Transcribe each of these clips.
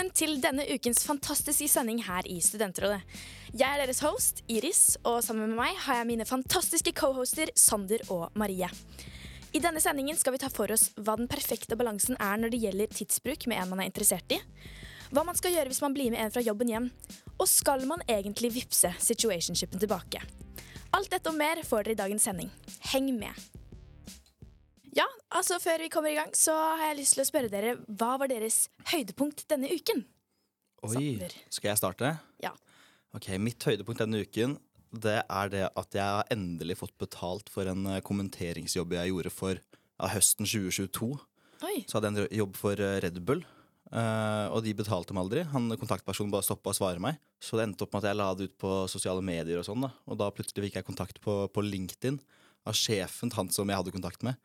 Velkommen til denne ukens fantastiske sending her i Studentrådet. Jeg er deres host, Iris, og sammen med meg har jeg mine fantastiske co-hoster Sander og Marie. I denne sendingen skal vi ta for oss hva den perfekte balansen er når det gjelder tidsbruk med en man er interessert i, hva man skal gjøre hvis man blir med en fra jobben hjem, og skal man egentlig vippse situationshipen tilbake? Alt dette og mer får dere i dagens sending. Heng med. Ja, altså Før vi kommer i gang, så har jeg lyst til å spørre dere hva var deres høydepunkt denne uken? Oi, Sander. skal jeg starte? Ja. Ok, Mitt høydepunkt denne uken det er det at jeg har endelig fått betalt for en eh, kommenteringsjobb jeg gjorde for ja, høsten 2022. Oi. Så hadde jeg en jobb for eh, Red Bull, Uh, og de betalte meg aldri. Han Kontaktpersonen bare stoppa å svare meg. Så det endte opp med at jeg la det ut på sosiale medier, og sånn da Og da plutselig fikk jeg kontakt på, på LinkedIn av sjefen han som jeg hadde kontakt med.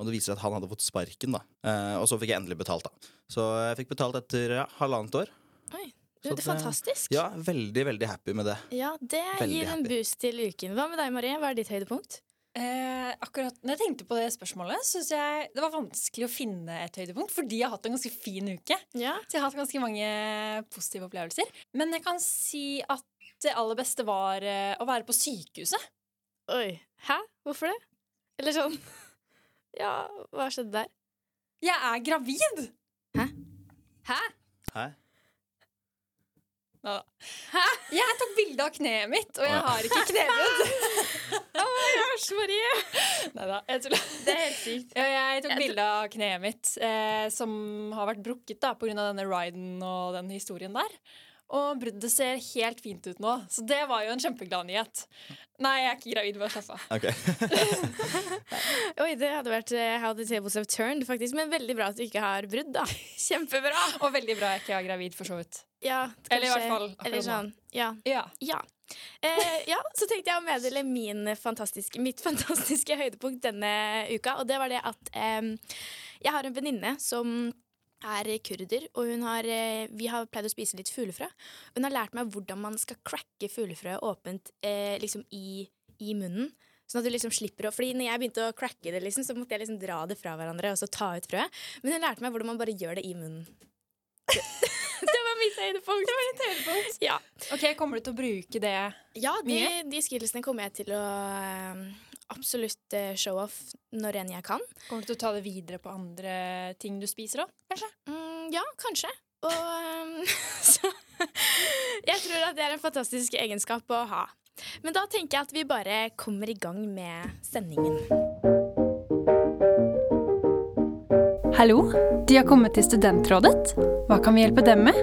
Og det viser at han hadde fått sparken, da. Eh, og så fikk jeg endelig betalt, da. Så jeg fikk betalt etter ja, halvannet år. Oi. Så det er fantastisk. Ja, veldig, veldig happy med det. Ja, Det Veldig gir en happy. boost til uken. Hva med deg, Marie? Hva er ditt høydepunkt? Eh, akkurat når jeg tenkte på det spørsmålet, syns jeg det var vanskelig å finne et høydepunkt, fordi jeg har hatt en ganske fin uke. Ja. Så jeg har hatt ganske mange positive opplevelser. Men jeg kan si at det aller beste var eh, å være på sykehuset. Oi. Hæ? Hvorfor det? Eller sånn Ja, hva skjedde der? Jeg er gravid! Hæ? Hæ? Hæ? Hæ? Jeg tok bilde av kneet mitt, og jeg har ikke knebrudd. Æsj, Marie! Neida, jeg tuller. Det er helt sykt. Jeg tok bilde av kneet mitt, eh, som har vært brukket da, pga. denne riden og den historien der. Og bruddet ser helt fint ut nå, så det var jo en kjempeglad nyhet. Nei, jeg er ikke gravid. Bare slapp av. Oi, det hadde vært eh, how the tables have turned, faktisk. Men veldig bra at du ikke har brudd, da. Kjempebra. Og veldig bra jeg ikke er gravid, for så vidt. Ja, kanskje, Eller i hvert fall akkurat sånn. Ja. Ja. Ja. Eh, ja, så tenkte jeg å meddele min fantastiske, mitt fantastiske høydepunkt denne uka. Og det var det at eh, jeg har en venninne som er kurder, og hun har, eh, vi har pleid å spise litt fuglefrø. Hun har lært meg hvordan man skal cracke fuglefrø åpent eh, liksom i, i munnen. Sånn at du liksom slipper å Fordi når jeg begynte å cracke det, liksom, så måtte jeg liksom dra det fra hverandre og så ta ut frøet. Men hun lærte meg hvordan man bare gjør det i munnen. Det, det var mitt høydepunkt. Det var mitt høydepunkt. Ja. Ok, Kommer du til å bruke det? Ja, de, Mye? de skillsene kommer jeg til å eh, absolutt eh, show off når enn jeg kan. Kommer du til å ta det videre på andre ting du spiser òg? Kanskje? Mm, ja, kanskje. Og um, så Jeg tror at det er en fantastisk egenskap å ha. Men da tenker jeg at vi bare kommer i gang med sendingen. Hallo, de har kommet til Studentrådet. Hva kan vi hjelpe dem med?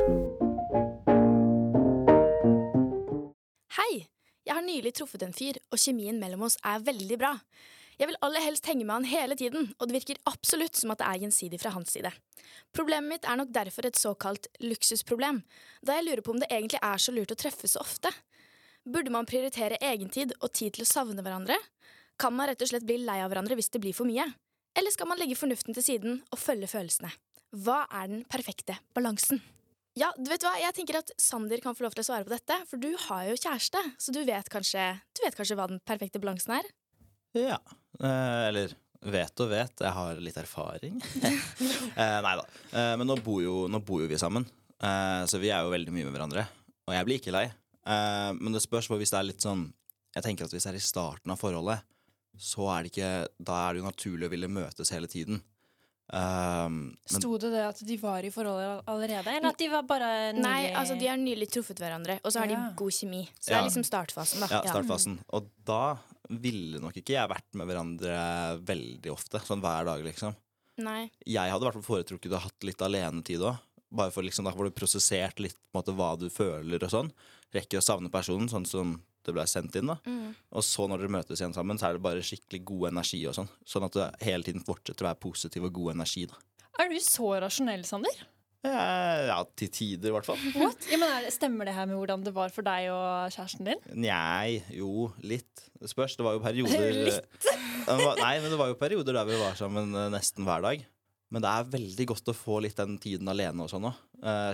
Hei! Nylig truffet en fyr, og kjemien mellom oss er veldig bra. Jeg vil aller helst henge med han hele tiden, og det virker absolutt som at det er gjensidig fra hans side. Problemet mitt er nok derfor et såkalt luksusproblem, da jeg lurer på om det egentlig er så lurt å treffes så ofte. Burde man prioritere egentid og tid til å savne hverandre? Kan man rett og slett bli lei av hverandre hvis det blir for mye? Eller skal man legge fornuften til siden og følge følelsene? Hva er den perfekte balansen? Ja, du vet hva? Jeg tenker at Sander kan få lov til å svare på dette, for du har jo kjæreste, så du vet kanskje, du vet kanskje hva den perfekte balansen er? Ja. Eh, eller vet og vet. Jeg har litt erfaring. eh, nei da. Eh, men nå bor, jo, nå bor jo vi sammen, eh, så vi er jo veldig mye med hverandre. Og jeg blir ikke lei. Eh, men det spørs på hvis det er litt sånn Jeg tenker at hvis det er i starten av forholdet, så er det ikke Da er det jo naturlig å ville møtes hele tiden. Um, Sto det det at de var i forhold allerede, eller at de var bare nylig Nei, altså de har nylig truffet hverandre, og så har Ja. de god kjemi. Så det er liksom startfasen, da. ja, startfasen. Og da ville nok ikke jeg vært med hverandre veldig ofte. Sånn hver dag, liksom. Nei. jeg hadde i hvert fall foretrukket å ha hatt litt alenetid òg. Bare for liksom, da får du prosessert litt på en måte, hva du føler og sånn. Rekker å savne personen, sånn som det ble sendt inn. da Mm. Og så når dere møtes igjen sammen, så er det bare skikkelig god energi og sånn. Sånn at det hele tiden fortsetter å være positiv og god energi. da Er du så rasjonell, Sander? Eh, Ja, til tider i hvert fall. Ja, men er stemmer det her med hvordan det var for deg og kjæresten din? Nei, jo, litt. Det spørs. Det var jo perioder Litt? Nei, men det var jo perioder der vi var sammen eh, nesten hver dag. Men det er veldig godt å få litt den tiden alene og sånn òg,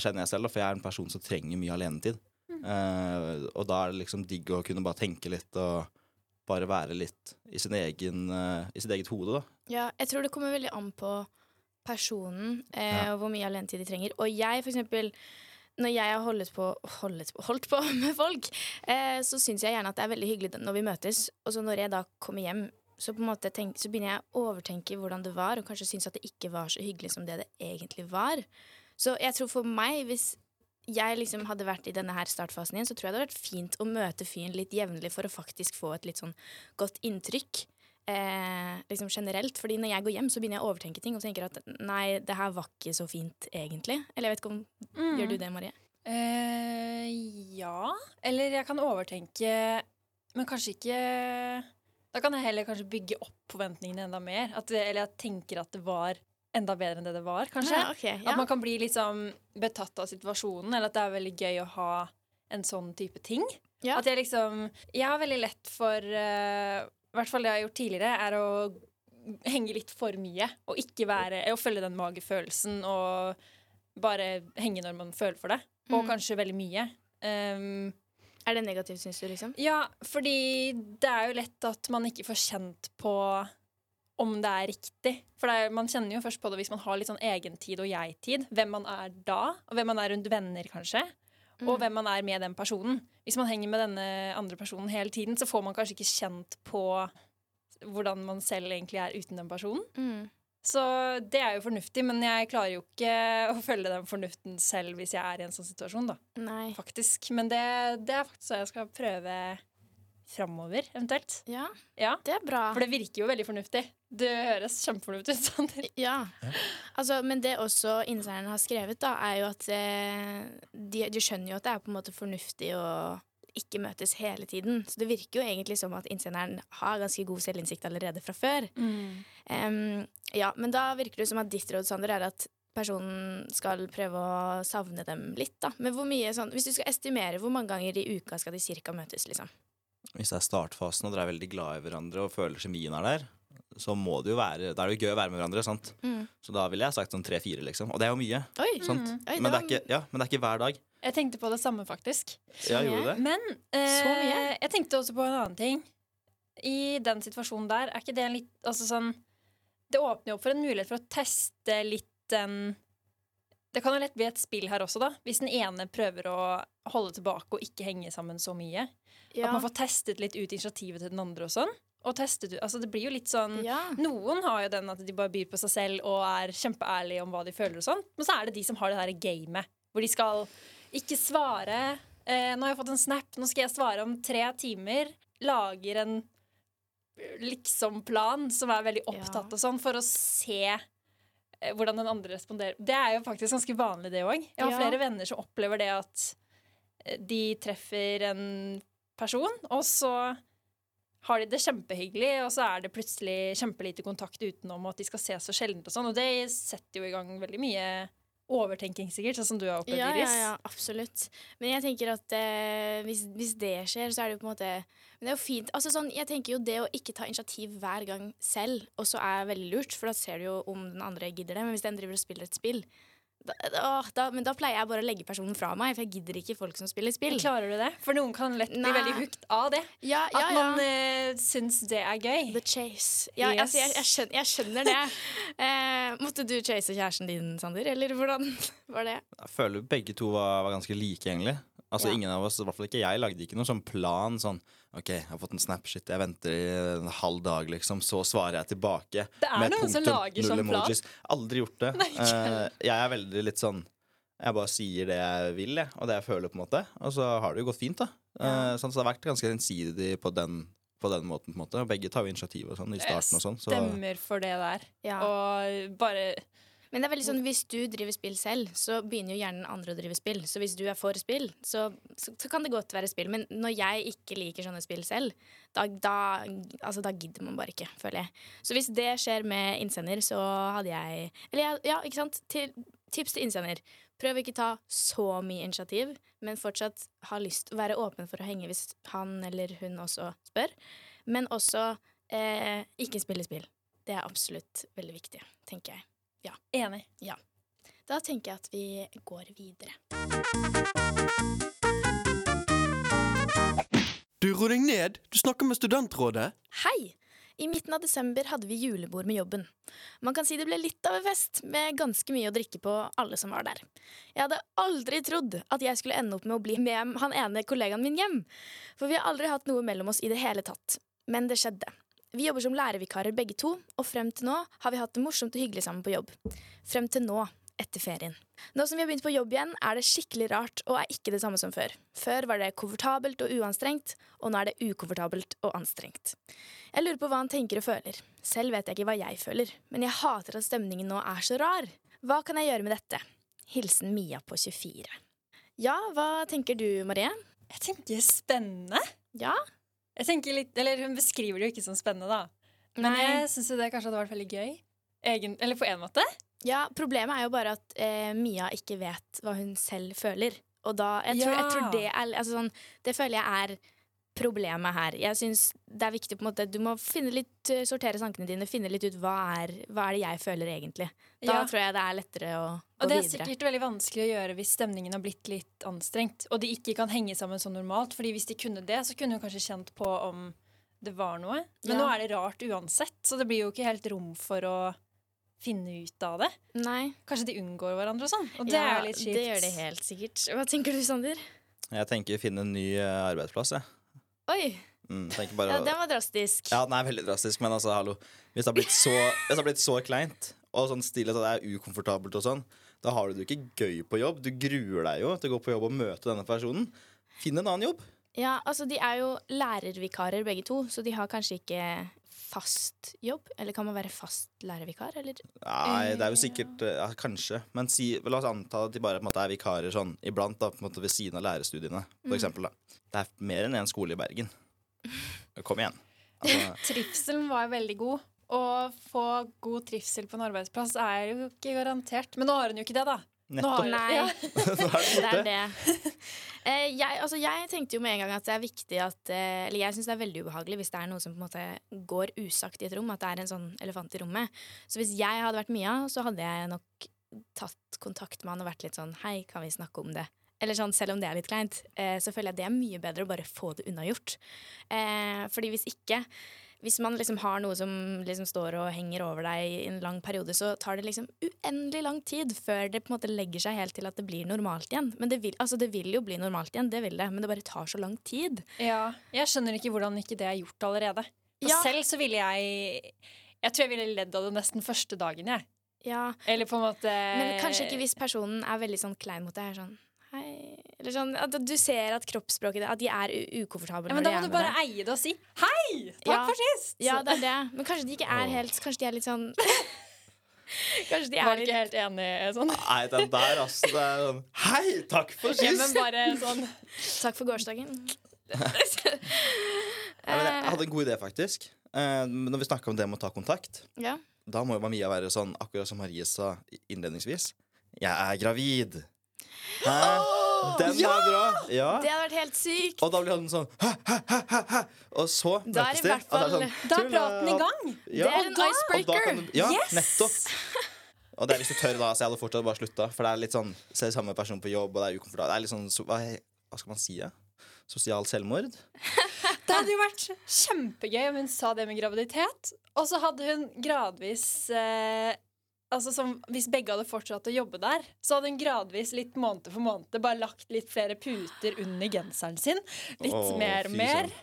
kjenner jeg selv. For jeg er en person som trenger mye alenetid. Eh, og da er det liksom digg å kunne bare tenke litt og bare være litt i sin egen uh, I sitt eget hode, da. Ja, jeg tror det kommer veldig an på personen eh, Ja. og hvor mye alenetid de trenger. Og jeg, for eksempel, når jeg har holdt på, holdt på, holdt på med folk, eh, så syns jeg gjerne at det er veldig hyggelig når vi møtes. Og så når jeg da kommer hjem, så, på en måte tenk, så begynner jeg å overtenke hvordan det var, og kanskje synes at det ikke var så hyggelig som det det egentlig var. Så jeg tror for meg, hvis jeg liksom hadde vært i denne her startfasen igjen, så tror jeg det hadde vært fint å møte fyren litt jevnlig for å faktisk få et litt sånn godt inntrykk. Eh, liksom generelt, fordi når jeg går hjem, så begynner jeg å overtenke ting og tenker at nei, det her var ikke så fint, egentlig. Eller jeg vet ikke om Mm. Gjør du det, Marie? Eh, ja. Eller jeg kan overtenke, men kanskje ikke Da kan jeg heller kanskje bygge opp forventningene enda mer. At det, eller jeg tenker at det var enda bedre enn det det var, kanskje. Ja, okay, ja. At man kan bli liksom betatt av situasjonen, eller at det er veldig gøy å ha en sånn type ting. Ja. At jeg liksom Jeg har veldig lett for uh, I hvert fall det jeg har gjort tidligere, er å henge litt for mye. Og ikke være Å følge den magefølelsen og bare henge når man føler for det. Og Mm. kanskje veldig mye. Um, Er det negativt, syns du, liksom? ja, fordi det er jo lett at man ikke får kjent på om det er riktig. For er, man kjenner jo først på det hvis man har litt sånn egentid og jeg-tid. Hvem man er da, og hvem man er rundt venner, kanskje. Og Mm. hvem man er med den personen. Hvis man henger med denne andre personen hele tiden, så får man kanskje ikke kjent på hvordan man selv egentlig er uten den personen. Mm. Så det er jo fornuftig, men jeg klarer jo ikke å følge den fornuften selv hvis jeg er i en sånn situasjon, da. Nei. Faktisk. Men det, det er faktisk så jeg skal prøve framover, eventuelt. Ja, Ja. det er bra. For det virker jo veldig fornuftig. Det høres kjempefornuftig ut. Sander. Ja. Altså, men det også innseierne har skrevet, da, er jo at eh, de, de skjønner jo at det er på en måte fornuftig å ikke møtes hele tiden. Så det virker jo egentlig som at innsenderen har ganske god selvinnsikt allerede fra før. Em, ja, men da virker det som at ditt råd, Sander, er at personen skal prøve å savne dem litt, da. Men hvor mye sånn Hvis du skal estimere, hvor mange ganger i uka skal de cirka møtes, liksom? Hvis det er startfasen og dere er veldig glad i hverandre og føler kjemien er der, så må det jo være Da er det jo gøy å være med hverandre, sant? Mm. Så da ville jeg sagt sånn tre-fire, liksom. Og det er jo mye. Oi! Sant? Mm. Oi, Men, det var- er ikke, ja, men det er ikke hver dag. Jeg tenkte på det samme, faktisk. Ja, gjorde det? Men eh, jeg tenkte også på en annen ting. I den situasjonen der, er ikke det en litt Altså sånn Det åpner jo opp for en mulighet for å teste litt den Det kan jo lett bli et spill her også, da. Hvis den ene prøver å holde tilbake og ikke henge sammen så mye. Ja. At man får testet litt ut initiativet til den andre og sånn. Og testet ut Altså det blir jo litt sånn ja. Noen har jo den at de bare byr på seg selv og er kjempeærlige om hva de føler og sånn. Men så er det de som har det der gamet, hvor de skal ikke svare. Eh, nå har jeg fått en snap, nå skal jeg svare om tre timer. Lager en eh, liksom-plan som er veldig opptatt Ja. og sånn, for å se hvordan den andre responderer. Det er jo faktisk ganske vanlig, det òg. Jeg har Ja. flere venner som opplever det at eh, de treffer en person, og så har de det kjempehyggelig, og så er det plutselig kjempelite kontakt utenom, og at de skal ses så sjeldent og sånn. Og det setter jo i gang veldig mye overtenking, sikkert, sånn som du har opplevd, Ja, ja, ja, absolutt. Men jeg tenker at eh, hvis, hvis det skjer, så er det jo på en måte Men det er jo fint. Altså sånn, jeg tenker jo det å ikke ta initiativ hver gang selv også er veldig lurt, for da ser du jo om den andre gidder det. Men hvis den driver og spiller et spill da, åh, da, Men da pleier jeg bare å legge personen fra meg, for jeg gidder ikke folk som spiller spill. Klarer du det? For noen kan lett bli Nei. veldig hooked av det. Ja, At ja, ja. man eh, syns det er gøy. The chase. Ja, Yes. altså, jeg, jeg, skjønner, jeg skjønner det. Eh, måtte du chase kjæresten din, Sander? Eller hvordan var det? Jeg føler begge to var, var ganske like, egentlig. Altså Ja. Ingen av oss, i hvert fall ikke jeg, lagde ikke noen sånn plan. Sånn OK, jeg har fått en Snapshit, jeg venter i en halv dag, liksom. Så svarer jeg tilbake. Det er med noen som lager sånn sånn plan. Aldri gjort det. Nei, Eh, jeg er veldig litt sånn Jeg bare sier det jeg vil, jeg, og det jeg føler, på en måte. Og så har det jo gått fint, da. Eh, sånn, så det har vært ganske ensidig på den, på den måten. på en måte Og Begge tar jo initiativ og sånn i starten og sånn. Så Stemmer for det der. Ja. Og bare Men det er veldig sånn, hvis du driver spill selv, så begynner jo gjerne den andre å drive spill. Så hvis du er for spill, så, så, så kan det godt være spill. Men når jeg ikke liker sånne spill selv, da, da, altså, da gidder man bare ikke, føler jeg. Så hvis det skjer med innsender, så hadde jeg Eller ja, ja ikke sant? Til, tips til innsender. Prøv ikke ta så mye initiativ, men fortsatt ha lyst være åpen for å henge hvis han eller hun også spør. Men også eh, ikke spille spill. Det er absolutt veldig viktig, tenker jeg. Enig. Ja. Da tenker jeg at vi går videre. Du, ro deg ned. Du snakker med studentrådet. Hei! I midten av desember hadde vi julebord med jobben. Man kan si det ble litt av en fest, med ganske mye å drikke på alle som var der. Jeg hadde aldri trodd at jeg skulle ende opp med å bli med han ene kollegaen min hjem, for vi har aldri hatt noe mellom oss i det hele tatt. Men det skjedde. Vi jobber som lærervikarer begge to, og frem til nå har vi hatt det morsomt og hyggelig sammen på jobb. Frem til nå, etter ferien. Nå som vi har begynt på jobb igjen, er det skikkelig rart og er ikke det samme som før. Før var det komfortabelt og uanstrengt, og nå er det ukomfortabelt og anstrengt. Jeg lurer på hva han tenker og føler. Selv vet jeg ikke hva jeg føler, men jeg hater at stemningen nå er så rar. Hva kan jeg gjøre med dette? Hilsen Mia på 24. Ja, hva tenker du, Marie? Jeg tenker spennende. Ja? Jeg tenker litt, eller Hun beskriver det jo ikke som spennende, da. Men Nei. jeg syns det kanskje hadde vært veldig gøy. Egen, eller på en måte. Ja, problemet er jo bare at eh, Mia ikke vet hva hun selv føler. Og da, jeg tror, jeg tror det er altså sånn, Det føler jeg er problemet her. Jeg synes det er viktig på en måte Du må finne litt, eh, sortere tankene dine, finne litt ut hva er, hva er det jeg føler egentlig. Da Ja. tror jeg det er lettere å gå videre. Og det er videre. sikkert veldig vanskelig å gjøre hvis stemningen har blitt litt anstrengt, og de ikke kan henge sammen som normalt. Fordi hvis de kunne det, så kunne hun kanskje kjent på om det var noe. Men Ja. nå er det rart uansett, så det blir jo ikke helt rom for å finne ut av det. Nei. Kanskje de unngår hverandre og sånn. Og det ja, er litt kjipt. Det gjør det helt sikkert. Hva tenker du, Sander? Jeg tenker finne en ny eh, arbeidsplass, jeg. Oi! Mm, bare Ja, den var drastisk. Ja, den er veldig drastisk, men altså, hallo. Hvis det har blitt så, det har blitt så kleint, og sånn stillhet at det er ukomfortabelt og sånn, da har du det ikke gøy på jobb. Du gruer deg jo til å gå på jobb og møte denne personen. Finn en annen jobb. Ja, altså De er jo lærervikarer begge to, så de har kanskje ikke fast jobb? Eller kan man være fast lærervikar? Eller? Nei, det er jo sikkert eh, ja, Kanskje. Men si, la oss anta at de bare måte, er vikarer sånn iblant, da, på en måte ved siden av lærerstudiene. For eksempel, da. Det er mer enn én skole i Bergen. Kom igjen. Altså, Trivselen var veldig god. Å få god trivsel på en arbeidsplass er jo ikke garantert. Men nå har hun jo ikke det, da. Nå nettopp. har, Nei. Ja. Er det Det er det. Eh, jeg, altså, jeg tenkte jo med en gang at det er viktig at eh, Eller jeg syns det er veldig ubehagelig hvis det er noe som på en måte går usagt i et rom. At det er en sånn elefant i rommet. Så hvis jeg hadde vært Mia, så hadde jeg nok tatt kontakt med han og vært litt sånn Hei, kan vi snakke om det? Eller sånn, Selv om det er litt kleint, eh, så føler jeg det er mye bedre å bare få det unnagjort. Eh, fordi hvis ikke hvis man liksom har noe som liksom står og henger over deg i en lang periode, så tar det liksom uendelig lang tid før det på en måte legger seg helt til at det blir normalt igjen. Men det vil, altså det vil jo bli normalt igjen, det vil det, men det bare tar så lang tid. Ja, jeg skjønner ikke hvordan ikke det er gjort allerede. For Ja. selv så ville jeg Jeg tror jeg ville ledd av det nesten første dagen, jeg. Ja, Eller på en måte Men kanskje ikke hvis personen er veldig sånn klein mot deg. Sånn, Eller sånn at du ser at kroppsspråket At de er u ukomfortable ja, Men da må du bare det. eie det og si 'hei, takk Ja. for sist'. Ja, det er det. Men kanskje de ikke er helt Kanskje de er litt sånn Kanskje de er var litt ikke helt enig sånn. Nei, den der, altså. Det er sånn Hei, takk for Ja, men sist! bare sånn Takk for gårsdagen. Ja, men jeg hadde en god idé, faktisk. Eh, når vi snakka om det med å ta kontakt, Ja. da må jo Mia være sånn, akkurat som Marie sa innledningsvis. Jeg er gravid. Hæ? Den er bra! Ja. Det hadde vært helt sykt. Og da blir han sånn ha, ha, ha. Og så Da møtes de. og det er sånn, Da er praten i gang. Ja. Det er en Og da icebreaker. kan du- Ja, Yes! nettopp. Og det er hvis du tør, da. Så jeg hadde fortsatt bare slutta. For det er litt sånn Ser samme person på jobb, og det er ukomfortabelt. Det er litt sånn hva, hva skal man si? Ja? Sosial selvmord? Det hadde jo vært kjempegøy om hun sa det med graviditet. Og så hadde hun gradvis eh, Altså som, Hvis begge hadde fortsatt å jobbe der, så hadde hun gradvis litt måned for måned bare lagt litt flere puter under genseren sin. Litt Åh, mer og mer.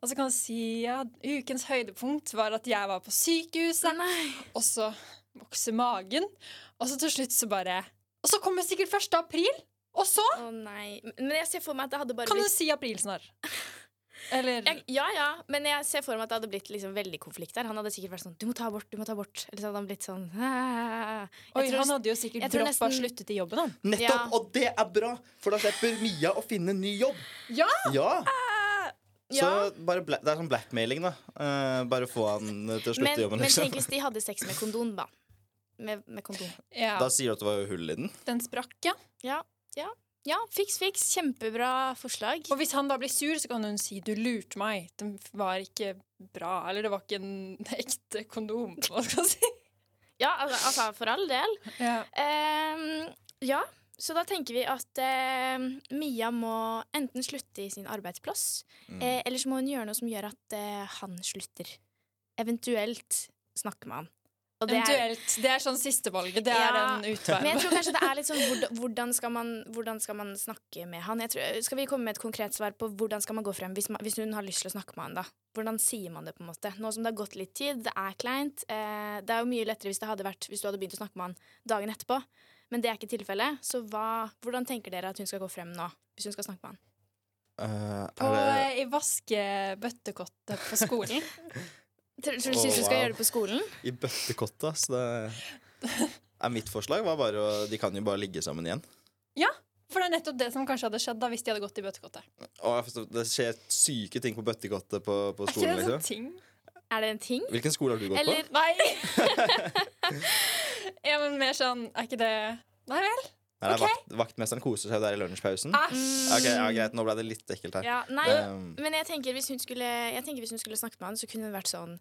Og så kan hun si ja, ukens høydepunkt var at jeg var på sykehuset, Nei. og så vokser magen. Og så til slutt så bare Og så kommer sikkert 1. april! Og så Å nei. Men jeg ser for meg at det hadde bare kan hun du si april snart. Eller jeg, Ja ja, men jeg ser for meg at det hadde blitt liksom veldig konflikt der. Han hadde sikkert vært sånn 'du må ta abort', du må ta abort. Eller så hadde han blitt sånn. Oi, tror- han hadde jo sikkert jeg tror droppa nesten- sluttet i jobben, han. Nettopp! Ja. Og det er bra! For da slipper Mia å finne en ny jobb. Ja! Ja! Så Ja. bare bla det er sånn blackmailing, da. Uh, bare få han til å slutte Men, i jobben. men Liksom. tenk hvis de hadde sex med kondom, da. Med, med kondom. Ja, Da sier du at det var hull i den. Den sprakk, ja. Ja, ja. Ja, fiks, fiks. Kjempebra forslag. Og hvis han da blir sur, så kan hun si 'du lurte meg'. Den var ikke bra. Eller det var ikke en ekte kondom. Hva skal man si? Ja, altså, altså for all del. Ja. Ehm, ja, så da tenker vi at eh, Mia må enten slutte i sin arbeidsplass, Mm. eh, eller så må hun gjøre noe som gjør at eh, han slutter. eventuelt snakke med han. Og det er- Det er sånn sistevalget. Det er en utvei. Men jeg tror kanskje det er litt sånn hvordan, skal man, hvordan skal man snakke med han? Jeg tror, skal vi komme med et konkret svar på hvordan skal man gå frem hvis, man, hvis hun har lyst til å snakke med han? da? Hvordan sier man det? på en måte? Nå som det har gått litt tid, det er kleint. Eh, det er jo mye lettere hvis det hadde vært Hvis du hadde begynt å snakke med han dagen etterpå. Men det er ikke tilfellet. Så hva, hvordan tenker dere at hun skal gå frem nå? Hvis hun skal snakke med han? Eh, På, er I vaskebøttekottet på skolen. Tror du syns du skal wow. gjøre det på skolen? i bøttekottet, Så Det er mitt forslag var bare å De kan jo bare ligge sammen igjen. Ja, For det er nettopp det som kanskje hadde skjedd da hvis de hadde gått i bøttekottet. Det skjer syke ting på bøttekottet på, på Er ikke skolen. det sånn Liksom. ting? Er det en ting? Hvilken skole har du gått Eller på? Nei! ja, men mer sånn Er ikke det Nei vel? Nei, er vakt, vaktmesteren koser seg der i lunsjpausen. Ok, ja, Greit, nå ble det litt ekkelt her. Ja, nei. Um, Men jeg tenker hvis hun skulle, jeg tenker hvis hun skulle snakket med han, så kunne hun vært sånn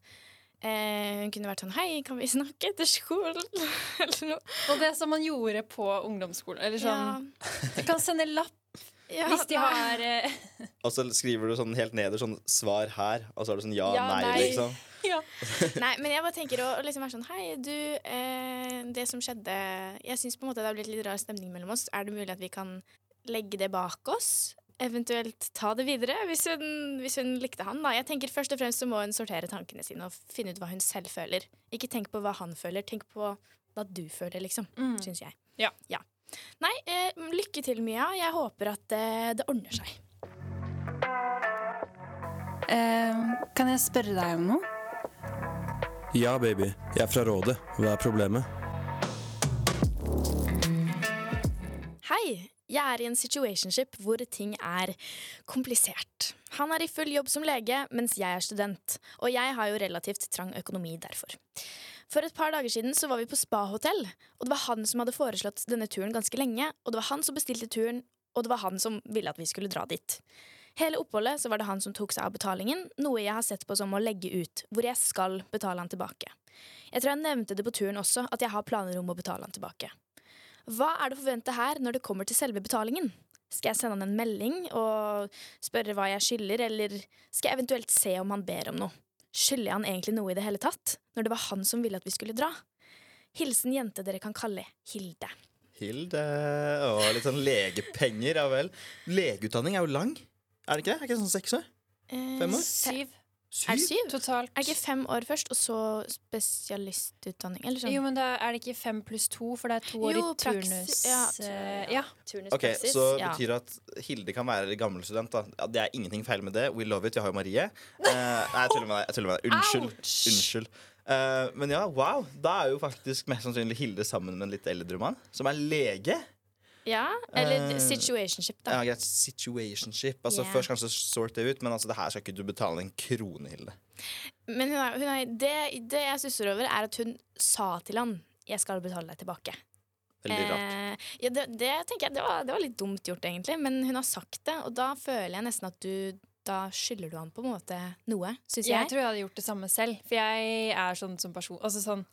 eh, Hun kunne vært sånn Hei, kan vi snakke etter skolen? Eller noe. Og det som man gjorde på ungdomsskolen. Eller sånn Ja. Du kan sende lapp Ja, hvis de har eh, og så skriver du sånn helt neder sånn 'svar her', og så er det sånn ja, Ja, nei, nei. liksom. Ja. Nei, men jeg bare tenker å, å liksom være sånn Hei, du, eh, det som skjedde Jeg syns på en måte det har blitt litt rar stemning mellom oss. Er det mulig at vi kan legge det bak oss? Eventuelt ta det videre, hvis hun, hvis hun likte han. da Jeg tenker Først og fremst så må hun sortere tankene sine og finne ut hva hun selv føler. Ikke tenk på hva han føler, tenk på hva du føler, liksom. Mm. Syns jeg. Ja. Nei, eh, lykke til, Mia. Jeg håper at eh, det ordner seg. Kan jeg spørre deg om noe? Ja, baby. Jeg er fra Rådet. Hva er problemet? Hei! Jeg er i en situationship hvor ting er komplisert. Han er i full jobb som lege, mens jeg er student, og jeg har jo relativt trang økonomi derfor. For et par dager siden så var vi på spahotell, og det var han som hadde foreslått denne turen ganske lenge, og det var han som bestilte turen, og det var han som ville at vi skulle dra dit. Hele oppholdet så var det han som tok seg av betalingen, noe jeg har sett på som å legge ut, hvor jeg skal betale han tilbake. Jeg tror jeg nevnte det på turen også, at jeg har planer om å betale han tilbake. Hva er det å forvente her når det kommer til selve betalingen? Skal jeg sende han en melding og spørre hva jeg skylder, eller skal jeg eventuelt se om han ber om noe? Skylder han egentlig noe i det hele tatt, når det var han som ville at vi skulle dra? Hilsen jente dere kan kalle Hilde. Hilde og litt sånn legepenger, ja vel. Legeutdanning er jo lang. Er det ikke det? Er det ikke sånn seks år? Eh, Fem år? Syv Er det syv? totalt. Er det ikke fem år først, og så spesialistutdanning? Eller sånn? Jo, men da er det ikke fem pluss to, for det er to år Jo, i turnus. ja, eh, ja. Turnus Ok, Så ja. betyr det at Hilde kan være gammel student. da ja, Det er ingenting feil med det. We love it. Jeg har jo Marie. Uh, nei, jeg tuller med deg. Jeg tuller med deg. Unnskyld. Ouch! Unnskyld. Uh, men ja, wow. Da er jo faktisk mest sannsynlig Hilde sammen med en litt eldre mann, som er lege. Ja, eller Eh, situationship, da. Ja, greit, Situationship. Altså yeah. Først kanskje sort det ut, men altså det her skal ikke du betale en krone, Hilde. Men hun er, hun er, det, det jeg stusser over, er at hun sa til han 'jeg skal betale deg tilbake'. Veldig rart. Eh, ja, det, det tenker jeg det var, det var litt dumt gjort, egentlig. Men hun har sagt det, og da føler jeg nesten at du Da skylder du han på en måte noe, syns Jeg jeg. tror jeg hadde gjort det samme selv. For jeg er sånn som person Altså sånn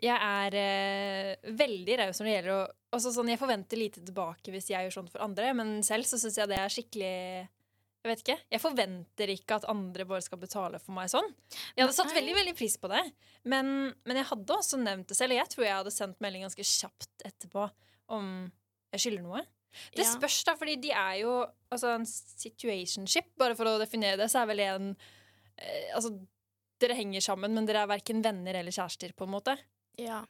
Jeg er eh, veldig raus når det gjelder å også sånn, Jeg forventer lite tilbake hvis jeg gjør sånn for andre, men selv så syns jeg det er skikkelig Jeg vet ikke. Jeg forventer ikke at andre bare skal betale for meg sånn. Jeg hadde satt veldig veldig pris på det, men, men jeg hadde også nevnt det selv. Og jeg tror jeg hadde sendt melding ganske kjapt etterpå om jeg skylder noe. Det spørs, da, fordi de er jo Altså, en situationship, bare for å definere det, så er vel en eh, Altså, dere henger sammen, men dere er verken venner eller kjærester, på en måte. Ja.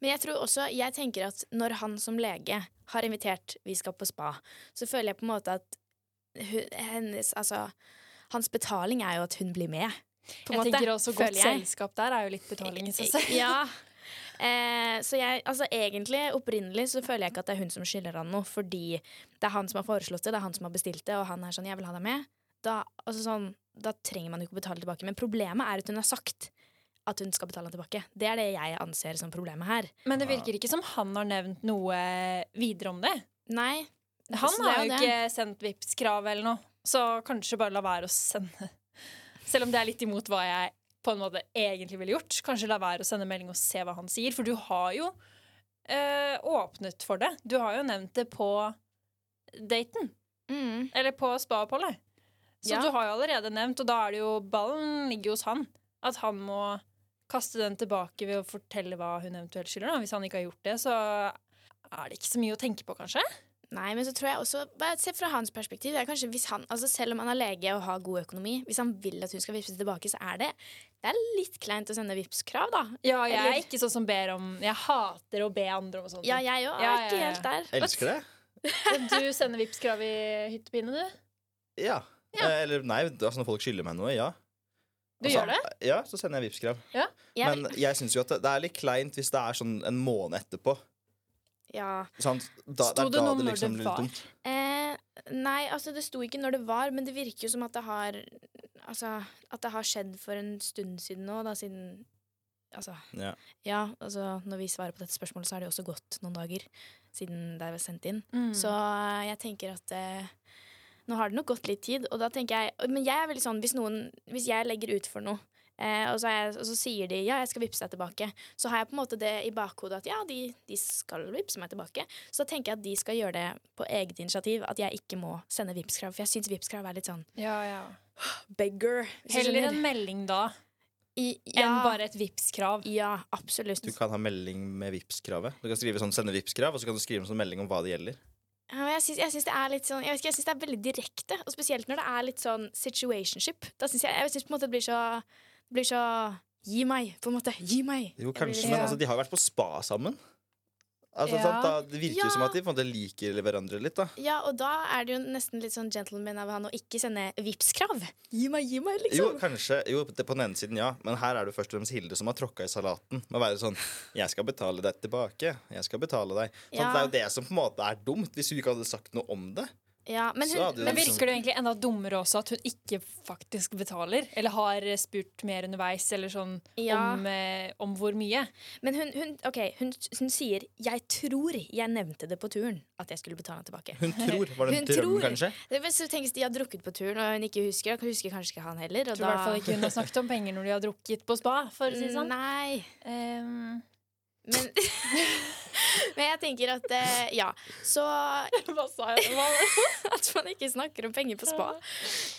Men jeg tror også Jeg tenker at når han som lege har invitert 'vi skal på spa', så føler jeg på en måte at hennes Altså hans betaling er jo at hun blir med. På jeg måte, tenker også godt jeg. selskap der er jo litt betaling i seg selv. Ja. Eh, så jeg, altså egentlig, opprinnelig så føler jeg ikke at det er hun som skylder han noe, fordi det er han som har foreslått det, det er han som har bestilt det, og han er sånn 'jeg vil ha deg med'. Da, altså sånn, da trenger man jo ikke å betale tilbake. Men problemet er at hun har sagt at hun skal betale han tilbake. Det er det jeg anser som problemet her. Men det virker ikke som han har nevnt noe videre om det. Nei. Han har jo ikke sendt vips krav eller noe, så kanskje bare la være å sende. Selv om det er litt imot hva jeg på en måte egentlig ville gjort. Kanskje la være å sende melding og se hva han sier. For du har jo øh, åpnet for det. Du har jo nevnt det på daten. Mm. Eller på spa-oppholdet. Så Ja. du har jo allerede nevnt, og da er det jo ballen ligger hos han. At han må kaste den tilbake ved å fortelle hva hun eventuelt skylder. Da. Hvis han ikke har gjort det, så er det ikke så mye å tenke på, kanskje. Nei, men så tror jeg også bare Se fra hans perspektiv. Det er kanskje hvis han, altså Selv om han er lege og har god økonomi, hvis han vil at hun skal vippse tilbake, så er det Det er litt kleint å sende Vipps-krav, da. Ja, jeg Eller- er ikke sånn som ber om Jeg hater å be andre om sånt. Ja, jeg òg Ja, ikke ja. helt der. Elsker det. Du sender Vipps-krav i hyttepine, du? Ja. Ja. Eh, Eller nei, altså når folk skylder meg noe, ja. Du Altså, gjør det? Ja, så sender jeg Vipps-krav. Jeg Men jeg syns jo at det, er litt kleint hvis det er sånn en måned etterpå. ja. Sånn, Da, Sto det det noe det når liksom det var? Eh, nei, altså det sto ikke når det var, men det virker jo som at det har Altså at det har skjedd for en stund siden nå, da, siden Altså Ja. ja, altså når vi svarer på dette spørsmålet, så har det jo også gått noen dager siden det er sendt inn. Mm. Så eh, jeg tenker at eh, nå har det nok gått litt tid, og da tenker jeg Men jeg er veldig sånn hvis noen Hvis jeg legger ut for noe, eh, og, så jeg, og så sier de ja, jeg skal vippse deg tilbake, så har jeg på en måte det i bakhodet at ja, de, de skal vippse meg tilbake. Så da tenker jeg at de skal gjøre det på eget initiativ, at jeg ikke må sende Vipps-krav. For jeg syns Vipps-krav er litt sånn Ja, ja. beggar. Heller en melding da I, enn bare et Vipps-krav. Ja, absolutt. Du kan ha melding med Vipps-kravet. Du kan skrive sånn, sende Vipps-krav, og så kan du skrive en sånn melding om hva det gjelder. Jeg syns, jeg syns det er litt sånn Jeg vet ikke, jeg syns det er veldig direkte. Og spesielt når det er litt sånn situationship. Da synes jeg, jeg synes på en måte det blir så det blir så Gi meg, på en måte. Gi meg. Jo, kanskje, men altså, de har jo vært på spa sammen. Altså, Ja. sant, da, det virker jo Ja. som at de måte liker hverandre litt, da. Ja, og da er det jo nesten litt sånn gentleman av han å ikke sende Vipps-krav. Gi meg, gi meg, Jo, liksom. kanskje, jo, på den ene siden, ja. Men her er det jo først og fremst Hilde som har tråkka i salaten. Med å være sånn 'Jeg skal betale deg tilbake. Jeg skal betale deg.' Sånn, Ja. Det er jo det som på en måte er dumt, hvis hun ikke hadde sagt noe om det. Ja, men Så hun, Men men, liksom- virker det egentlig enda dummere også at hun ikke faktisk betaler? Eller har spurt mer underveis, eller sånn Ja. om, eh, om hvor mye? men hun, hun, ok, hun, hun sier 'jeg tror jeg nevnte det på turen', at jeg skulle betale han tilbake. Hun tror. Var det en Hun drøm, tror. kanskje? Det, hvis du tenker de har drukket på turen, og hun ikke husker, da husker kanskje ikke han heller. Og tror da... i hvert fall ikke hun har snakket om penger når de har drukket på spa. For å si det sånn. Nei. Ehm, Men, men jeg tenker at eh, ja. Så hva sa jeg? Hva? at man ikke snakker om penger på spa.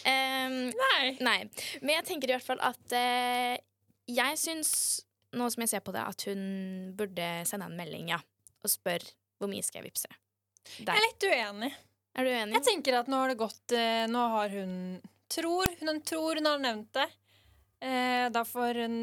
Um, Nei. nei. Men jeg tenker i hvert fall at eh, jeg syns, nå som jeg ser på det, at hun burde sende en melding, ja. Og spør hvor mye skal jeg vippse. Jeg er litt uenig. Er du uenig? Jeg tenker at nå har det gått eh, Nå har hun tror hun, tror hun har nevnt det. Eh, da får hun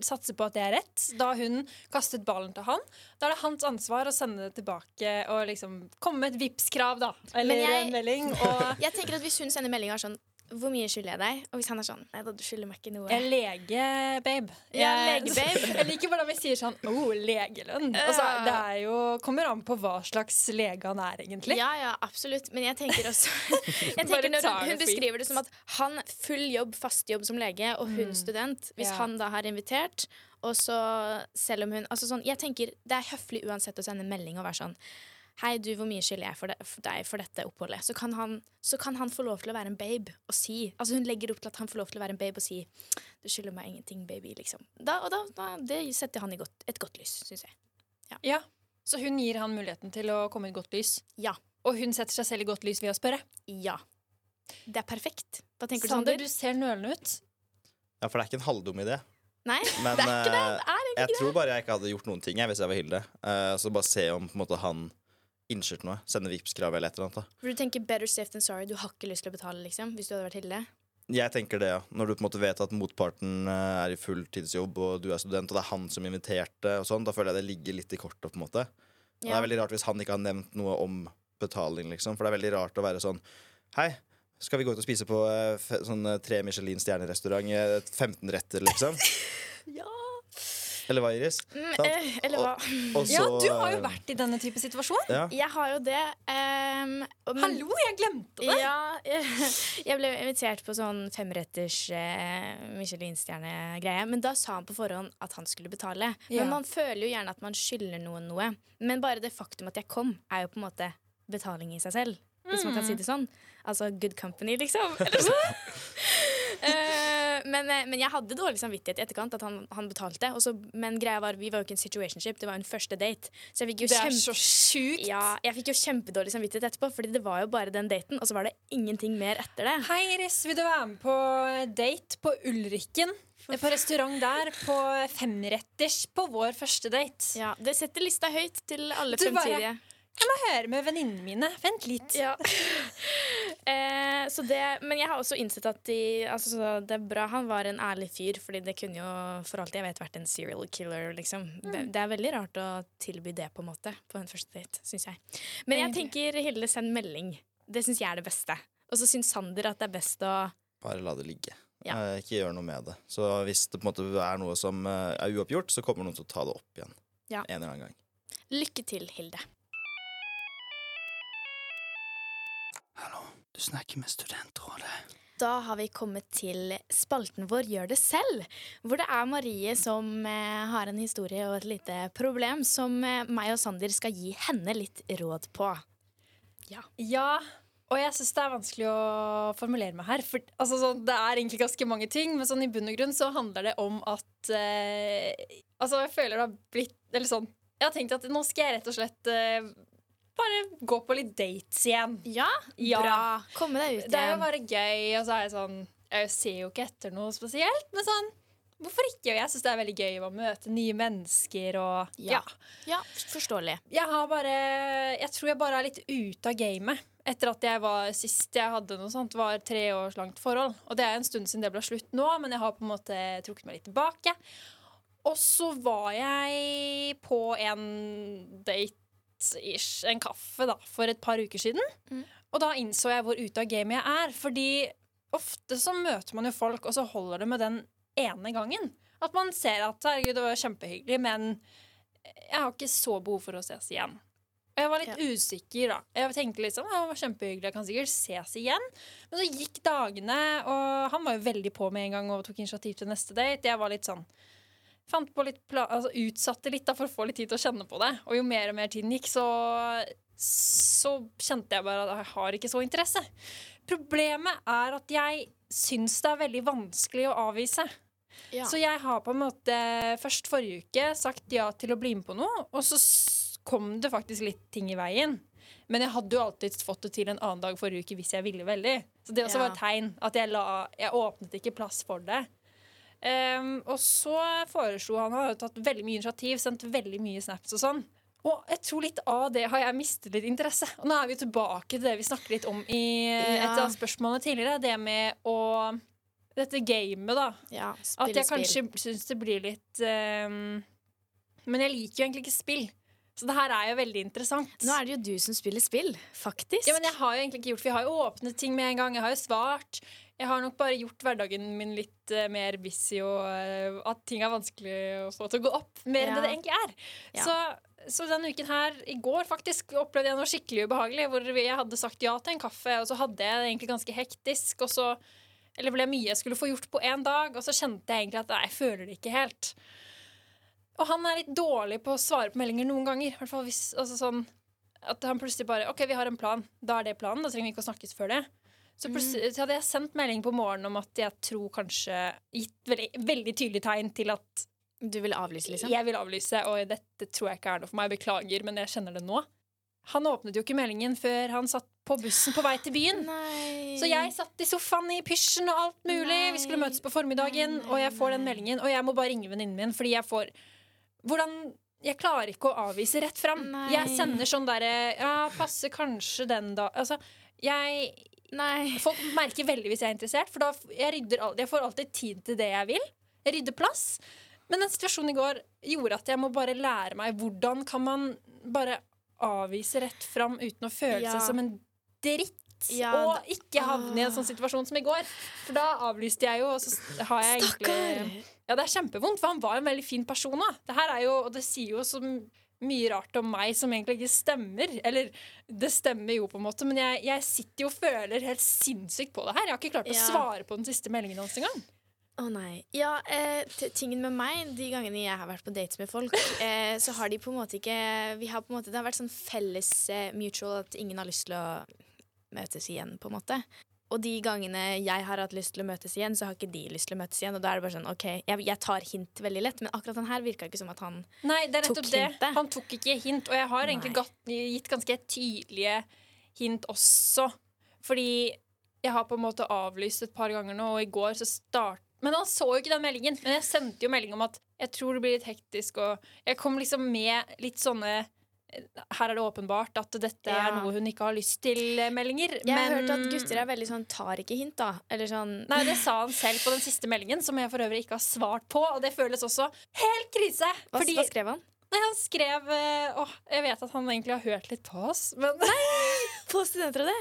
satse på at det er rett. Da hun kastet ballen til han. Da er det hans ansvar å sende det tilbake og liksom komme med et Vipps-krav, da. Eller jeg- en melding. Og Jeg tenker at Hvis hun sender melding er sånn Hvor mye skylder jeg deg? Og hvis han er sånn Nei da, du skylder meg ikke noe. jeg er lege, babe. Ja, Jeg- lege-babe. Jeg liker hvordan vi sier sånn oh, legelønn. Altså, det er jo, kommer an på hva slags lege han er, egentlig. Ja, ja, absolutt. Men jeg tenker også jeg tenker når hun, hun beskriver det som at han full jobb, fast jobb som lege, og hun student. Hvis Ja. han da har invitert, og så selv om hun Altså sånn, jeg tenker det er høflig uansett å sende melding og være sånn Hei, du, hvor mye skylder jeg for, det, for deg for dette oppholdet? Så kan, han, så kan han få lov til å være en babe og si Altså Hun legger opp til at han får lov til å være en babe og si Du skylder meg ingenting, baby, liksom. Da, og da, da, det setter han i godt, et godt lys, syns jeg. Ja. Så hun gir han muligheten til å komme i godt lys. Ja. Og hun setter seg selv i godt lys ved å spørre. Ja. Det er perfekt. Da tenker du, Sander, Sander? du ser nølende ut. Ja, for det er ikke en halvdum idé. Nei, Men det er ikke det. eh, Det er ikke jeg det. tror bare jeg ikke hadde gjort noen ting jeg, hvis jeg var Hilde. Uh, så bare se om på en måte, han innskjørt noe. Sende Vipps-krav eller et eller annet. Da. For du tenker better safe than sorry. Du har ikke lyst til å betale, liksom, hvis du hadde vært Hilde? Jeg tenker det, ja. Når du på en måte vet at motparten eh, er i fulltidsjobb, og du er student, og det er han som inviterte, og sånn, da føler jeg det ligger litt i kortet, på en måte. Ja. det er veldig rart hvis han ikke har nevnt noe om betaling, liksom. For det er veldig rart å være sånn Hei, skal vi gå ut og spise på eh, sånn eh, tre Michelin-stjernerestaurant? eh, 15 retter, liksom? Ja. Eller hva, Iris? Mm, eh, eller hva? Og Ja, så, du har jo eh, vært i denne type situasjon. Ja. Jeg har jo det. Um, men- Hallo, jeg glemte det! Ja, jeg ble invitert på sånn femretters uh, Michelin-stjerne-greie. Men da sa han på forhånd at han skulle betale. Ja. Men man føler jo gjerne at man skylder noen noe. Men bare det faktum at jeg kom, er jo på en måte betaling i seg selv. Hvis man kan si det sånn. Altså good company, liksom. Eller så. Men, eh, men jeg hadde dårlig samvittighet i etterkant at han, han betalte. Også, men greia var, vi var jo ikke en situationship, det var en første date. Så jeg fikk jo Det er kjempe- så sjukt. ja, jeg fikk jo kjempedårlig samvittighet etterpå, Fordi det var jo bare den daten, og så var det ingenting mer etter det. Hei, Iris, vil du være med på date på Ulrikken på restaurant der på femretters på vår første date. Ja, Det setter lista høyt til alle Du bare- fremtidige. Jeg må høre med venninnene mine. Vent litt. Ja. eh, så det, men jeg har også innsett at de, altså, det er bra han var en ærlig fyr, Fordi det kunne jo for alt jeg vet vært en serial killer. Liksom. Det, det er veldig rart å tilby det på en måte på en første date, syns jeg. Men jeg tenker Hilde, send melding. Det syns jeg er det beste. Og så syns Sander at det er best å Bare la det ligge. Ja. Eh, ikke gjør noe med det. Så hvis det på en måte er noe som eh, er uoppgjort, så kommer noen til å ta det opp igjen. Ja. En eller annen gang. Lykke til, Hilde. Du snakker med Studentrådet. Da har vi kommet til spalten vår Gjør det selv, hvor det er Marie som eh, har en historie og et lite problem som eh, meg og Sander skal gi henne litt råd på. Ja, og jeg syns det er vanskelig å formulere meg her. For altså, sånn, det er egentlig ganske mange ting, men sånn, i bunn og grunn så handler det om at eh, Altså, jeg føler det har blitt Eller sånn Jeg har tenkt at nå skal jeg rett og slett eh, bare gå på litt dates igjen. Ja, Ja. bra. Komme deg ut Det er jo bare gøy, og så er jeg sånn Jeg ser jo ikke etter noe spesielt, men sånn Hvorfor ikke? Jeg syns det er veldig gøy å møte nye mennesker og Ja. ja. Forståelig. Jeg har bare Jeg tror jeg bare er litt ute av gamet. Etter at jeg var sist jeg hadde noe sånt, var tre års langt forhold. Og det er en stund siden det ble slutt nå, men jeg har på en måte trukket meg litt tilbake. Og så var jeg på en date-ish, en kaffe, da, for et par uker siden. Mm. Og da innså jeg hvor ute av gamet jeg er. Fordi ofte så møter man jo folk, og så holder det med den ene gangen. At man ser at herregud, det var kjempehyggelig, men jeg har ikke så behov for å ses igjen. Og jeg var litt usikker, da. Jeg tenkte liksom, «Ja, det var kjempehyggelig, jeg kan sikkert ses igjen. Men så gikk dagene, og han var jo veldig på med en gang og tok initiativ til neste date. Jeg var litt sånn Fant på litt altså Utsatte litt da for å få litt tid til å kjenne på det. Og jo mer og mer tiden gikk, så så kjente jeg bare at jeg har ikke så interesse. Problemet er at jeg syns det er veldig vanskelig å avvise. Ja. Så jeg har på en måte først forrige uke sagt ja til å bli med på noe, og så kom det faktisk litt ting i veien. Men jeg hadde jo alltid fått det til en annen dag forrige uke hvis jeg ville veldig. Så det også Ja. var et tegn at jeg, la, jeg åpnet ikke plass for det. Ehm, og så foreslo han Han har jo tatt veldig mye initiativ, sendt veldig mye snaps og sånn. Og jeg tror litt av det har jeg mistet litt interesse. Og nå er vi tilbake til det vi snakket litt om i et av spørsmålene tidligere. Det med å Dette gamet, da. ja, At jeg kanskje syns det blir litt um, Men jeg liker jo egentlig ikke spill. Så det her er jo veldig interessant. Nå er det jo du som spiller spill, faktisk. Ja, men jeg har jo egentlig ikke gjort For jeg har jo åpnet ting med en gang. Jeg har jo svart. Jeg har nok bare gjort hverdagen min litt uh, mer busy, og uh, at ting er vanskelig å få til å gå opp. Mer enn det det egentlig er. Ja. Så, så denne uken her, i går faktisk, opplevde jeg noe skikkelig ubehagelig. Hvor jeg hadde sagt ja til en kaffe, og så hadde jeg det egentlig ganske hektisk. Og så Eller ble mye jeg skulle få gjort på én dag, og så kjente jeg egentlig at nei, jeg føler det ikke helt. Og han er litt dårlig på å svare på meldinger noen ganger. Hvert fall hvis, altså sånn At han plutselig bare OK, vi har en plan. Da er det planen. Da trenger vi ikke å snakkes før det. Så plutselig så hadde jeg sendt melding på morgenen om at jeg tror kanskje Gitt veldig, veldig tydelig tegn til at Du vil avlyse, liksom? jeg vil avlyse, og dette tror jeg ikke er noe for meg. Beklager, men jeg kjenner det nå. Han åpnet jo ikke meldingen før han satt på bussen på vei til byen. Nei. Så jeg satt i sofaen i pysjen og alt mulig. Nei. Vi skulle møtes på formiddagen, Nei, og jeg får den meldingen. Og jeg må bare ringe venninnen min, fordi jeg får Hvordan Jeg klarer ikke å avvise rett fram. Jeg sender sånn derre Ja, passer kanskje den da Altså, jeg Nei. Folk merker veldig hvis jeg er interessert, for da jeg, rydder, jeg får alltid tid til det jeg vil. Jeg rydder plass. Men den situasjonen i går gjorde at jeg må bare lære meg hvordan kan man bare avvise rett fram uten å føle Ja. seg som en dritt. Ja, og ikke havne i en sånn situasjon som i går. For da avlyste jeg jo, og så har jeg Stakkar! egentlig Ja, det er kjempevondt, for han var en veldig fin person. Da. Det her er jo, og det sier jo så m- mye rart om meg som egentlig ikke stemmer. Eller det stemmer jo, på en måte, men jeg, jeg sitter jo og føler helt sinnssykt på det her. Jeg har ikke klart å Ja. svare på den siste meldingen hans engang. Å nei. Ja, eh, tingen med meg, de gangene jeg har vært på dates med folk, eh, så har de på en måte ikke Vi har på en måte, Det har vært sånn felles eh, mutual at ingen har lyst til å møtes igjen, på en måte. Og de gangene jeg har hatt lyst til å møtes igjen, så har ikke de lyst til å møtes igjen. Og da er det bare sånn, ok, jeg, jeg tar hint veldig lett, men akkurat den her virka ikke som at han Nei, det er nettopp det. hintet. Han tok ikke hint. Og jeg har egentlig gatt, gitt ganske tydelige hint også. Fordi jeg har på en måte avlyst et par ganger nå, og i går så start, Men han så jo ikke den meldingen. Men jeg sendte jo melding om at jeg tror det blir litt hektisk, og jeg kom liksom med litt sånne her er det åpenbart at dette Ja. er noe hun ikke har lyst til, eh. Jeg har men hørt at gutter er veldig sånn tar ikke hint, da. Eller sånn Nei, Det sa han selv på den siste meldingen, som jeg for øvrig ikke har svart på. Og det føles også helt krise. Hva, fordi hva skrev han? Nei, han skrev eh, Åh, jeg vet at han egentlig har hørt litt på oss, men På Studentrådet?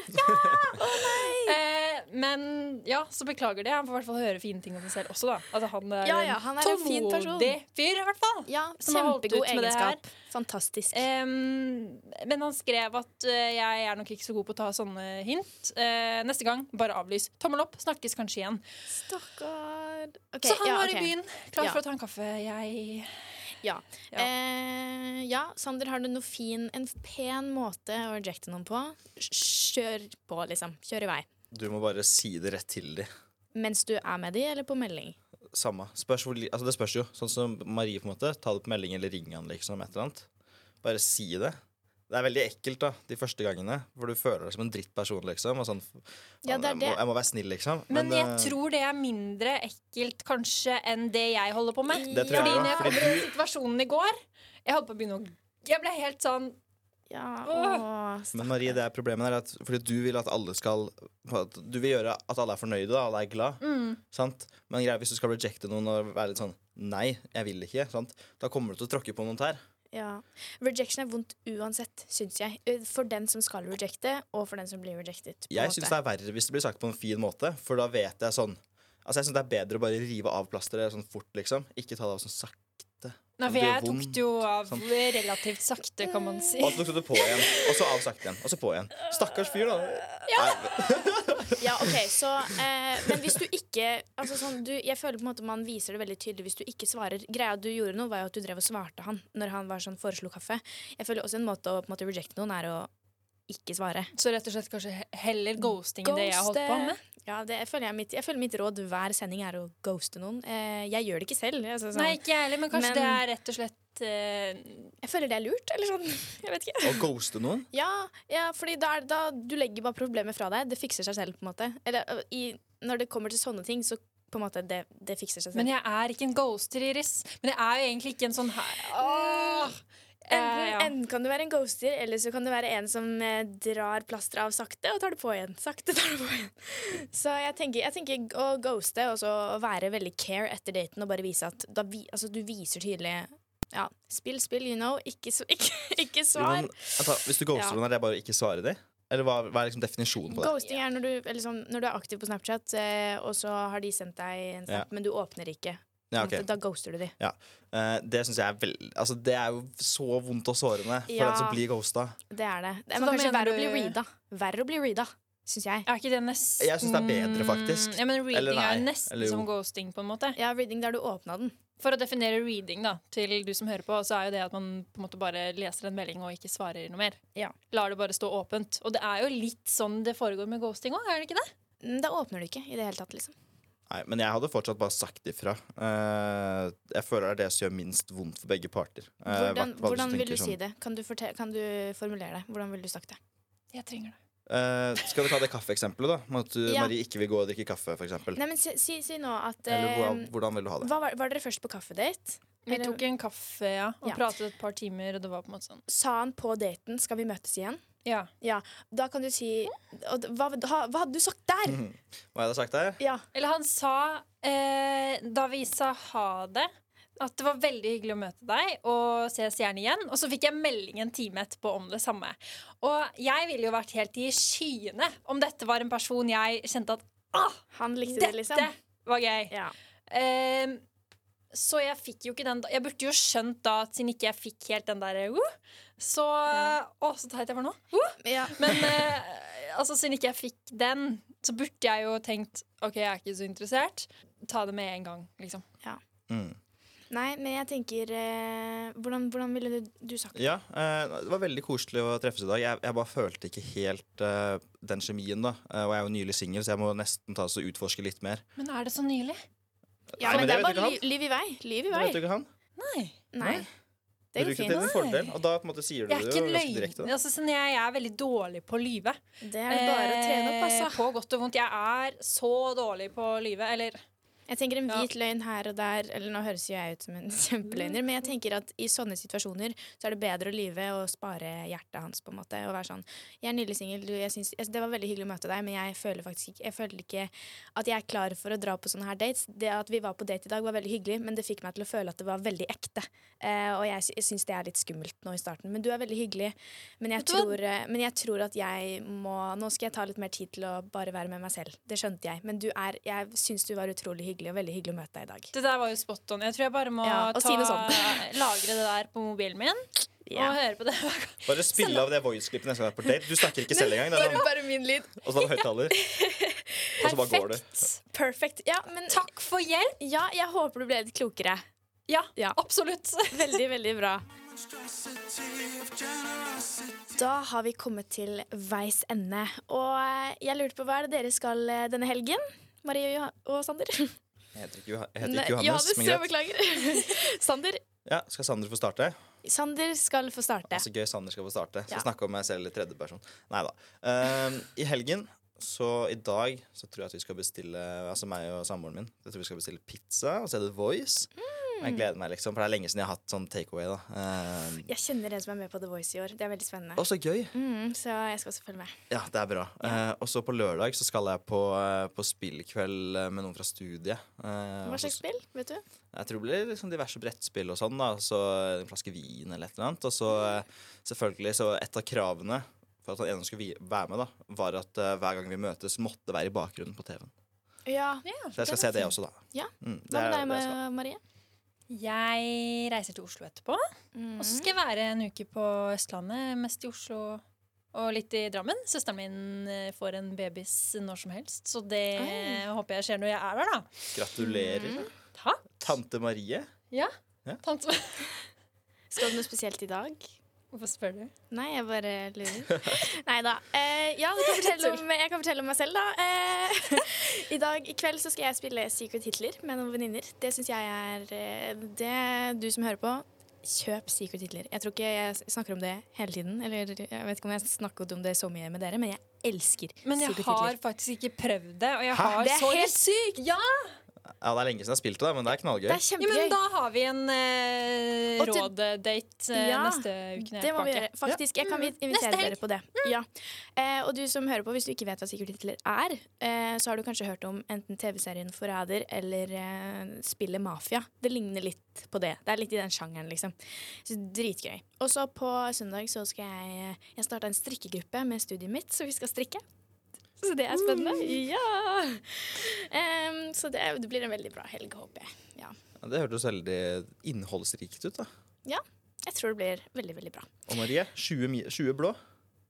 eh, Men ja, så beklager det. Han får i hvert fall høre fine ting om seg selv også, da. Altså, han er Ja, ja, han er en fin person. fyr, i hvert fall. Ja, kjempegod egenskap. Fantastisk. Eh, men han skrev at uh, jeg er nok ikke så god på å ta sånne hint. Eh, neste gang, bare avlys. Tommel opp. Snakkes kanskje igjen. Stakkar. Okay, så han ja, var okay. i byen, klar Ja. for å ta en kaffe. Jeg Ja. Ja. Eh, ja, Sander, har du noe fin, en pen måte å rejecte noen på? Kjør på, liksom. Kjør i vei. Du må bare si det rett til de. Mens du er med de, eller på melding? Samme. Spørs hvor, altså det spørs jo. Sånn som Marie, på en måte. Ta det på melding eller ring han, liksom. Et eller annet. Bare si det. Det er veldig ekkelt da, de første gangene, for du føler deg som en drittperson. liksom. Og sånn, Ja, det er jeg, må, jeg må være snill, liksom. Men jeg uh... tror det er mindre ekkelt kanskje enn det jeg holder på med. Det jeg Fordi når jeg kom fordi i den situasjonen i går Jeg holdt på å begynne å Jeg ble helt sånn Ja, åh, Men Marie, det er problemet er at fordi du vil at alle skal Du vil gjøre at alle er fornøyde, og alle er glad. mm, Sant? Men greia, hvis du skal rejecte noen og være litt sånn Nei, jeg vil ikke. Sant? Da kommer du til å tråkke på noen tær. Ja. Rejection er vondt uansett, syns jeg. Eh, For den som skal rejecte, og for den som blir rejected. på Jeg syns det er verre hvis det blir sagt på en fin måte, for da vet jeg sånn Altså, jeg syns det er bedre å bare rive av plasteret sånn fort, liksom. Ikke ta det av sånn sakte. Nei, for jeg tok det jo av Sånn. relativt sakte, kan man si. Og så tok du det på igjen, og så av sakte igjen, og så på igjen. Stakkars fyr, da. Nei, Ja, ok, så eh, Men hvis du ikke altså sånn, du, Jeg føler på en måte man viser det veldig tydelig hvis du ikke svarer. Greia du gjorde nå, var jo at du drev og svarte han når han var sånn foreslo kaffe. Jeg føler også en måte å på en måte rejecte noen er å ikke svare. Så rett og slett kanskje heller ghosting enn det jeg holdt på med. Ja, det jeg føler jeg, mitt, jeg føler mitt råd hver sending er å ghoste noen. Eh, jeg gjør det ikke selv. Altså, sånn, Nei, ikke jeg heller, men kanskje Men- det er rett og slett eh, Jeg føler det er lurt, eller sånn. Jeg vet ikke. Å ghoste noen? Ja, ja fordi da, da du legger bare problemet fra deg. Det fikser seg selv, på en måte. Eller i, når det kommer til sånne ting, så på en måte det, det fikser seg selv. Men jeg er ikke en ghoster, Iris. Men jeg er jo egentlig ikke en sånn her Åh! Enten, uh, ja. enten kan du være en ghoster, eller så kan du være en som eh, drar plasteret av sakte og tar det på igjen. Sakte tar det på igjen. Så jeg tenker, jeg tenker å ghoste og så være veldig care etter daten og bare vise at da vi, altså, du viser tydelig ja, Spill, spill, you know. Ikke, ikke, ikke svar. men, vent hvis du ghoster Ja. er det bare å ikke svare dem? Eller hva, hva er liksom definisjonen på det? Ghosting er når du, eller sånn, når du er aktiv på Snapchat, eh, og så har de sendt deg en snap, Ja. men du åpner ikke. Ja, okay. Da ghoster du de. Eh, det synes jeg er veldig Altså, det er jo så vondt og sårende for Ja. den som blir ghosta. Det er det. Det er kanskje verre verre å bli du- reada. Verre å bli reada, syns jeg. Er ikke det nesten Jeg synes det er bedre, faktisk. Ja, men reading Eller nei, er nesten eller som ghosting, på en måte. Ja, reading der du åpna den. For å definere reading da, til du som hører på, så er jo det at man på en måte bare leser en melding og ikke svarer noe mer. Ja. Lar det bare stå åpent. Og det er jo litt sånn det foregår med ghosting òg, er det ikke det? Mm, Da åpner du ikke i det hele tatt, liksom. Nei, men jeg hadde fortsatt bare sagt ifra. Uh, jeg føler det er det som gjør minst vondt for begge parter. Uh, Hvordan, hva- hva hvordan vil tenker du sånn. si det? Kan du, kan du formulere det? Hvordan ville du sagt det? Jeg trenger det. Uh, skal vi ta det kaffeeksempelet, da? Med at du, Ja. Marie ikke vil gå og drikke kaffe, for eksempel. Nei, men si, si, si nå at Eller eh, hvordan, hvordan vil du ha det? hva var, var dere først på kaffedate? Vi tok en kaffe ja, og Ja. pratet et par timer, og det var på en måte sånn Sa han på daten 'skal vi møtes igjen'? Ja. Da kan du si hva, hva hadde du sagt der? Hva hadde jeg sagt der? Ja. Eller han sa, eh, da vi sa ha det, at det var veldig hyggelig å møte deg, og ses gjerne igjen. Og så fikk jeg melding en time etterpå om det samme. Og jeg ville jo vært helt i skyene om dette var en person jeg kjente at ah, Han likte dette det, liksom? var gøy. Ja. Ehm, så jeg fikk jo ikke den da Jeg burde jo skjønt da at siden ikke jeg fikk helt den der uh, Så Å, så teit jeg var nå. Uh, ja. men uh, altså, siden ikke jeg fikk den, så burde jeg jo tenkt OK, jeg er ikke så interessert. Ta det med en gang, liksom. Mm. Nei, men jeg tenker eh, hvordan, hvordan ville du, du sagt det? Ja, eh, det var veldig koselig å treffes i dag. Jeg, jeg bare følte ikke helt eh, den kjemien, da. Eh, og jeg er jo nylig singel, så jeg må nesten ta og utforske litt mer. Men er det så nylig? Ja, Nei, men, men det det er bare liv i vei. Liv i vei. Det vet du ikke han? Nei. Nei. Det er jo fint. det til fordel, og da på en måte sier du det jo ganske direkte. Da. Altså, sånn, jeg er veldig dårlig på å lyve. Det er bare å trene opp, Eh, altså. På godt og vondt. Jeg er så dårlig på å lyve. Eller Jeg tenker en Ja. hvit løgn her og der Eller nå høres jo jeg ut som en kjempeløgner, men jeg tenker at i sånne situasjoner så er det bedre å lyve og spare hjertet hans, på en måte. Og være sånn Jeg er nylig singel, jeg- Det var veldig hyggelig å møte deg, men jeg føler faktisk ikke Jeg føler ikke at jeg er klar for å dra på sånne her dates. Det at vi var på date i dag, var veldig hyggelig, men det fikk meg til å føle at det var veldig ekte. Eh, og jeg, jeg syns det er litt skummelt nå i starten. Men du er veldig hyggelig. Men jeg, tror, eh, men jeg tror at jeg må Nå skal jeg ta litt mer tid til å bare være med meg selv. Det skjønte jeg. Men du er Jeg syns du var utrolig hyggelig, og veldig hyggelig å møte deg i dag. Det der var jo spot on. Jeg tror jeg bare må Ja, ta, si sånn. lagre det der på mobilen min Ja. og høre på det. Bare spille av det voice-klippet neste gang du er på date. Du snakker ikke selv engang. Det er sånn, Bare min lyd. og så var det høyttaler. Og så bare går du. Perfect. Ja, men Takk for hjelp! ja, jeg håper du ble litt klokere. Ja, Ja. absolutt. Veldig, veldig bra. Da har vi kommet til veis ende. Og eh, jeg lurte på hva er det dere skal eh, denne helgen? Marie og Sander? Jeg heter ikke, jeg heter ikke Johannes, så greit. beklager. Sander, Ja, skal Sander få starte? Sander skal få starte. Så gøy Sander skal få starte. Så Ja. snakke om meg selv i tredjeperson. Nei da. Ehm, I helgen, så i dag, så tror jeg at vi skal bestille Altså meg og samboeren min. Jeg tror vi skal bestille pizza og se The Voice. Mm. Jeg gleder meg, liksom, for det er lenge siden jeg har hatt sånn takeaway. Ehm, Jeg kjenner en som er med på The Voice i år. Det er veldig spennende. Og så gøy! Mm, så jeg skal også følge med. Ja, det er bra. Eh, og så på lørdag så skal jeg på, uh, på spillkveld med noen fra studiet. Uh, Hva slags spill? Vet du? Jeg tror det blir liksom diverse brettspill og sånn. da Så en flaske vin eller et eller annet. Og så selvfølgelig så et av kravene for at han ene skulle være med, da var at uh, hver gang vi møtes, måtte være i bakgrunnen på TV-en. Ja. Så jeg skal se det også, da. Ja. Mm, det Hva er med deg, det. Marie? Jeg reiser til Oslo etterpå. Mm. Og så skal jeg være en uke på Østlandet, mest i Oslo og litt i Drammen. Søsteren min eh, får en babys når som helst, så det Oi. håper jeg skjer når jeg er der, da. Gratulerer. Takk. Tante Marie. Ja. Ja. Tante Skal du noe spesielt i dag? Hvorfor spør du? Nei, jeg bare lurer. Nei da. Eh, ja, du kan om, jeg kan fortelle om meg selv, da. Eh, I dag, I kveld så skal jeg spille Secret Hitler med noen venninner. Det syns jeg er eh, Det du som hører på, kjøp Secret Hitler. Jeg tror ikke jeg snakker om det hele tiden. Eller jeg vet ikke om jeg har snakket om det så mye med dere, men jeg elsker Secret Hitler. Men jeg har Hitler. faktisk ikke prøvd det, og jeg Hæ? har Det er helt sykt! Ja, Ja, Det er lenge siden jeg har spilt det, men det er knallgøy. Det er ja, men da har vi en eh, til- råddate eh, Ja, neste uke Det må vi gjøre. Faktisk, Jeg kan invitere dere på det. Ja. Eh, og du som hører på, hvis du ikke vet hva Secret titler er, eh, så har du kanskje hørt om enten TV-serien Forræder eller eh, spillet Mafia. Det ligner litt på det. Det er litt i den sjangeren, liksom. Så dritgøy. Og så på søndag så skal jeg Jeg starta en strikkegruppe med studiet mitt, så vi skal strikke. Så det er spennende. Ja! Um, så det, det blir en veldig bra helg, håper jeg. Ja. Ja, det hørtes veldig innholdsrikt ut. da Ja. Jeg tror det blir veldig, veldig bra. Og Marie, 20, 20 blå.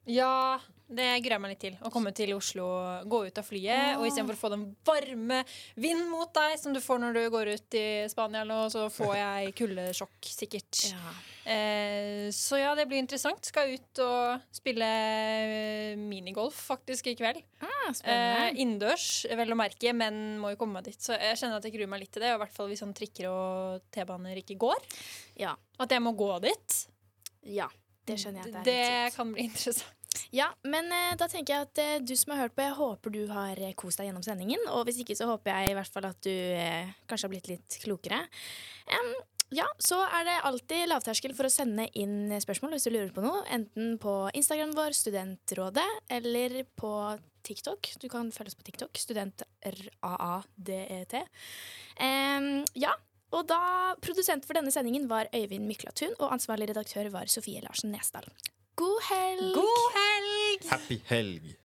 Ja, det gruer meg litt til. Å komme til Oslo, gå ut av flyet, og istedenfor å få den varme vind mot deg som du får når du går ut i Spania, nå, så får jeg kuldesjokk, sikkert. Ja. Eh, så ja, det blir interessant. Skal ut og spille eh, minigolf faktisk i kveld. Ah, Eh. Innendørs, vel å merke, men må jo komme meg dit. Så jeg kjenner at jeg gruer meg litt til det. og I hvert fall hvis sånn trikker og T-baner ikke går. Ja. At jeg må gå dit. ja. Det skjønner jeg at det. Det kan bli interessant. Ja, men eh, da tenker jeg at eh, du som har hørt på, jeg håper du har eh, kost deg gjennom sendingen. Og hvis ikke, så håper jeg i hvert fall at du kanskje har blitt litt klokere. Um, ja, så er det alltid lavterskel for å sende inn spørsmål hvis du lurer på noe. Enten på Instagram vår, Studentrådet, eller på TikTok. Du kan følge oss på TikTok. Student-RAADET. Em, ja, og da Produsent for denne sendingen var Øyvind Myklatun, og ansvarlig redaktør var Sofie Larsen Nesdal. God helg! God helg! Happy helg!